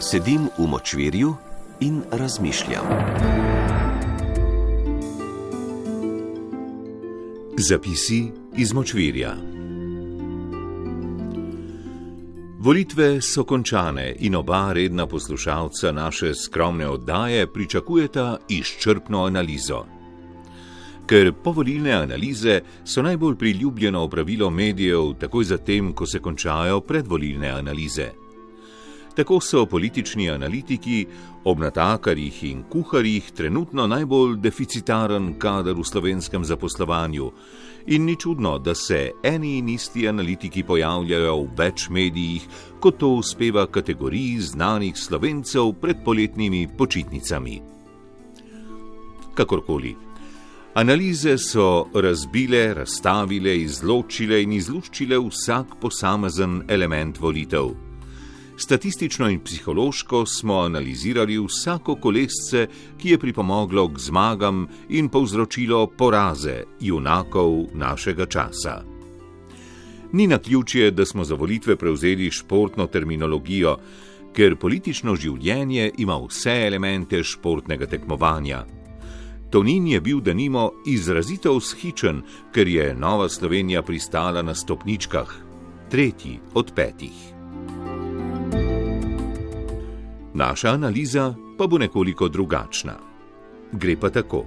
Sedim v močvirju in razmišljam. Zapisi iz močvirja. Volitve so končane in oba redna poslušalca naše skromne oddaje pričakujeta izčrpno analizo. Ker povolilne analize so najbolj priljubljeno opravilo medijev, takoj zatem, ko se končajo predvolilne analize. Tako so politični analitiki ob natakarjih in kuharjih trenutno najbolj deficitaren kader v slovenskem zaposlovanju. In ni čudno, da se eni in isti analitiki pojavljajo v več medijih, kot to uspeva kategoriji znanih slovencev pred poletnimi počitnicami. Kakorkoli. Analize so razbile, razstavile, izločile in izluščile vsak posamezen element volitev. Statistično in psihološko smo analizirali vsako kolesce, ki je pripomoglo k zmagam in povzročilo poraze junakov našega časa. Ni na ključje, da smo za volitve prevzeli športno terminologijo, ker politično življenje ima vse elemente športnega tekmovanja. Tonin je bil denimo izrazito vzhičen, ker je Nova Slovenija pristala na stopničkah, tretji od petih. Naša analiza pa bo nekoliko drugačna. Gre pa tako.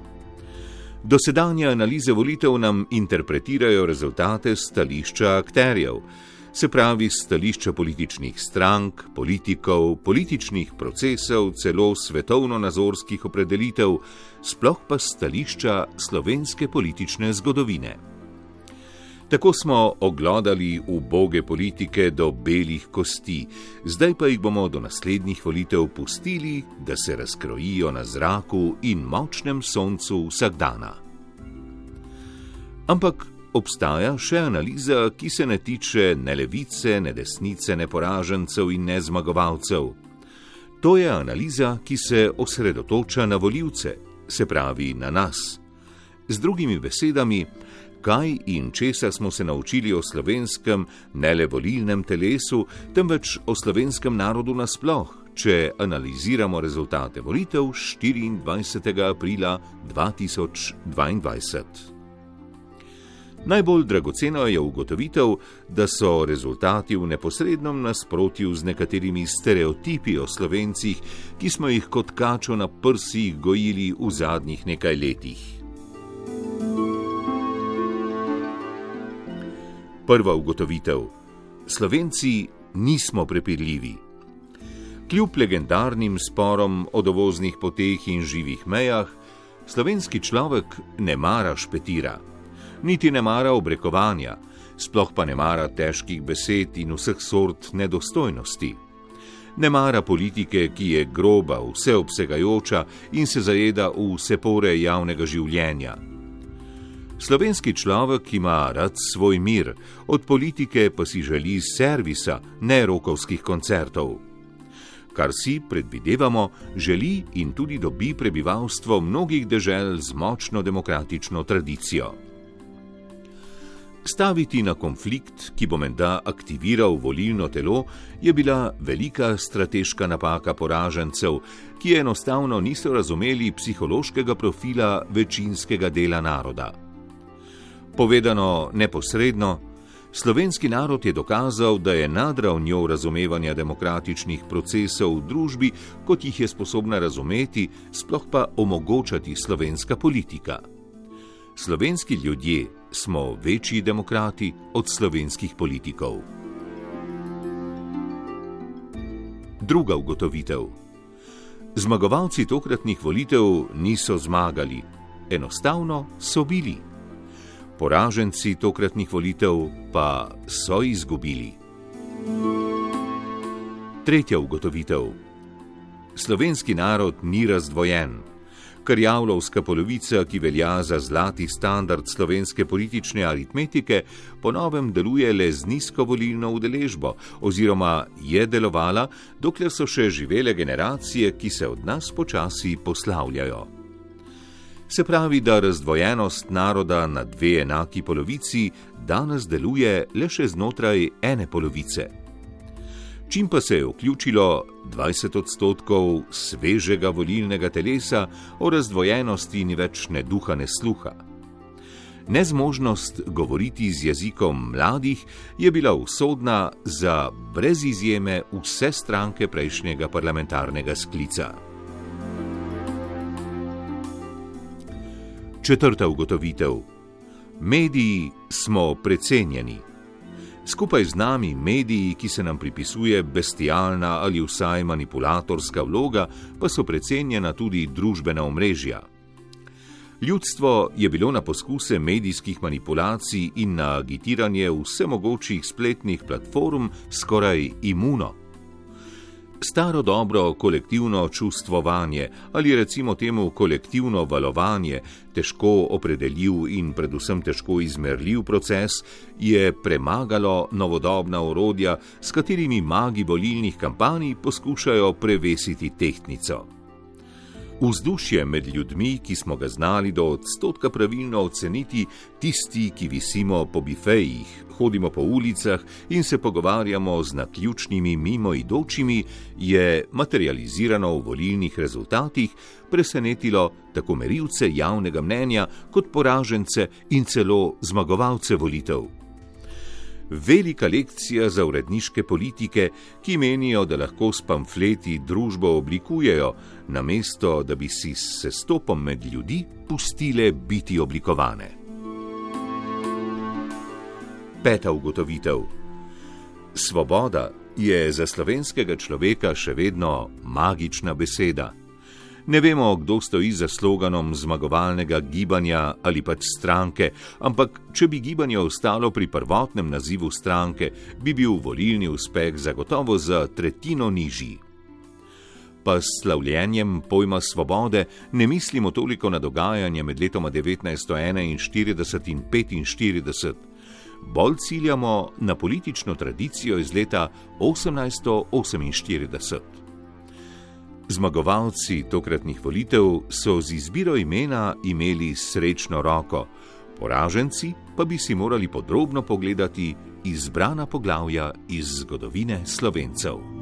Dosedanje analize volitev nam interpretirajo rezultate stališča akterjev, se pravi stališča političnih strank, politikov, političnih procesov, celo svetovno-nazorskih opredelitev, sploh pa stališča slovenske politične zgodovine. Tako smo oglodali uboge politike do belih kosti, zdaj pa jih bomo do naslednjih volitev pustili, da se razkrojijo na zraku in močnem soncu vsakdana. Ampak obstaja še analiza, ki se ne tiče ne levice, ne desnice, ne poražencev in ne zmagovalcev. To je analiza, ki se osredotoča na voljivce, se pravi na nas. Z drugimi besedami, kaj in česa smo se naučili o slovenskem, ne le volilnem telesu, temveč o slovenskem narodu nasploh, če analiziramo rezultate volitev 24. aprila 2022. Najbolj dragoceno je ugotovitev, da so rezultati v neposrednem nasprotju z nekaterimi stereotipi o slovencih, ki smo jih kot kačo na prsih gojili v zadnjih nekaj letih. Prva ugotovitev: Slovenci nismo prepirljivi. Kljub legendarnim sporom o dovoznih poteh in živih mejah, slovenski človek ne mara špetira, niti ne mara obrekovanja, sploh pa ne mara težkih besed in vseh sort nedostojnosti. Ne mara politike, ki je groba, vseobsegajoča in se zajeda v vse pore javnega življenja. Slovenski človek ima rad svoj mir, od politike pa si želi servisa, ne rokovskih koncertov. Kar si predvidevamo, želi in tudi dobi prebivalstvo mnogih dežel z močno demokratično tradicijo. Staviti na konflikt, ki bo menda aktiviral volilno telo, je bila velika strateška napaka poražencev, ki enostavno niso razumeli psihološkega profila večinskega dela naroda. Povedano neposredno, slovenski narod je dokazal, da je nad ravnjo razumevanja demokratičnih procesov v družbi, kot jih je sposobna razumeti, sploh pa omogočati slovenska politika. Slovenski ljudje smo večji demokrati od slovenskih politikov. Druga ugotovitev. Zmagovalci tokratnih volitev niso zmagali, enostavno so bili poraženci tokratnih volitev pa so izgubili. Tretja ugotovitev. Slovenski narod ni razdvojen. Krjavlovska polovica, ki velja za zlati standard slovenske politične aritmetike, ponovem deluje le z nizko volilno udeležbo, oziroma je delovala, dokler so še živele generacije, ki se od nas počasi poslavljajo se pravi, da razdvojenost naroda na dve enaki polovici danes deluje le še znotraj ene polovice. čim pa se je vključilo 20 odstotkov svežega volilnega telesa, o razdvojenosti ni več ne duha, ne sluha. Nezmožnost govoriti z jezikom mladih je bila usodna za brez izjeme vse stranke prejšnjega parlamentarnega sklica. Četrta ugotovitev: Mediji smo precenjeni. Skupaj z nami mediji, ki se nam pripisuje bestialna ali vsaj manipulatorska vloga, pa so precenjena tudi družbena omrežja. Ljudstvo je bilo na poskuse medijskih manipulacij in na agitiranje vsemogočih spletnih platform skoraj imuno. Staro dobro kolektivno čustvovanje ali recimo temu kolektivno valovanje, težko opredeljiv in predvsem težko izmerljiv proces, je premagalo novodobna orodja, s katerimi magi volilnih kampanj poskušajo prevesiti tehtnico. Vzdušje med ljudmi, ki smo ga znali do odstotka pravilno oceniti, tisti, ki visimo po bifejih, hodimo po ulicah in se pogovarjamo z naključnimi mimoidočimi, je materializirano v volilnih rezultatih presenetilo tako merilce javnega mnenja kot poražence in celo zmagovalce volitev velika lekcija za uredniške politike, ki menijo, da lahko s pamfleti družbo oblikujejo, namesto da bi si s sestopom med ljudi pustile biti oblikovane. Peta ugotovitev. Svoboda je za slovenskega človeka še vedno magična beseda. Ne vemo, kdo stoji za sloganom zmagovalnega gibanja ali pač stranke, ampak če bi gibanje ostalo pri prvotnem nazivu stranke, bi bil volilni uspeh zagotovo za tretjino nižji. Pa s slavljenjem pojma svobode ne mislimo toliko na dogajanje med letoma 1941 in 1945, bolj ciljamo na politično tradicijo iz leta 1848. Zmagovalci tokratnih volitev so z izbiro imena imeli srečno roko, poraženci pa bi si morali podrobno pogledati izbrana poglavja iz zgodovine slovencev.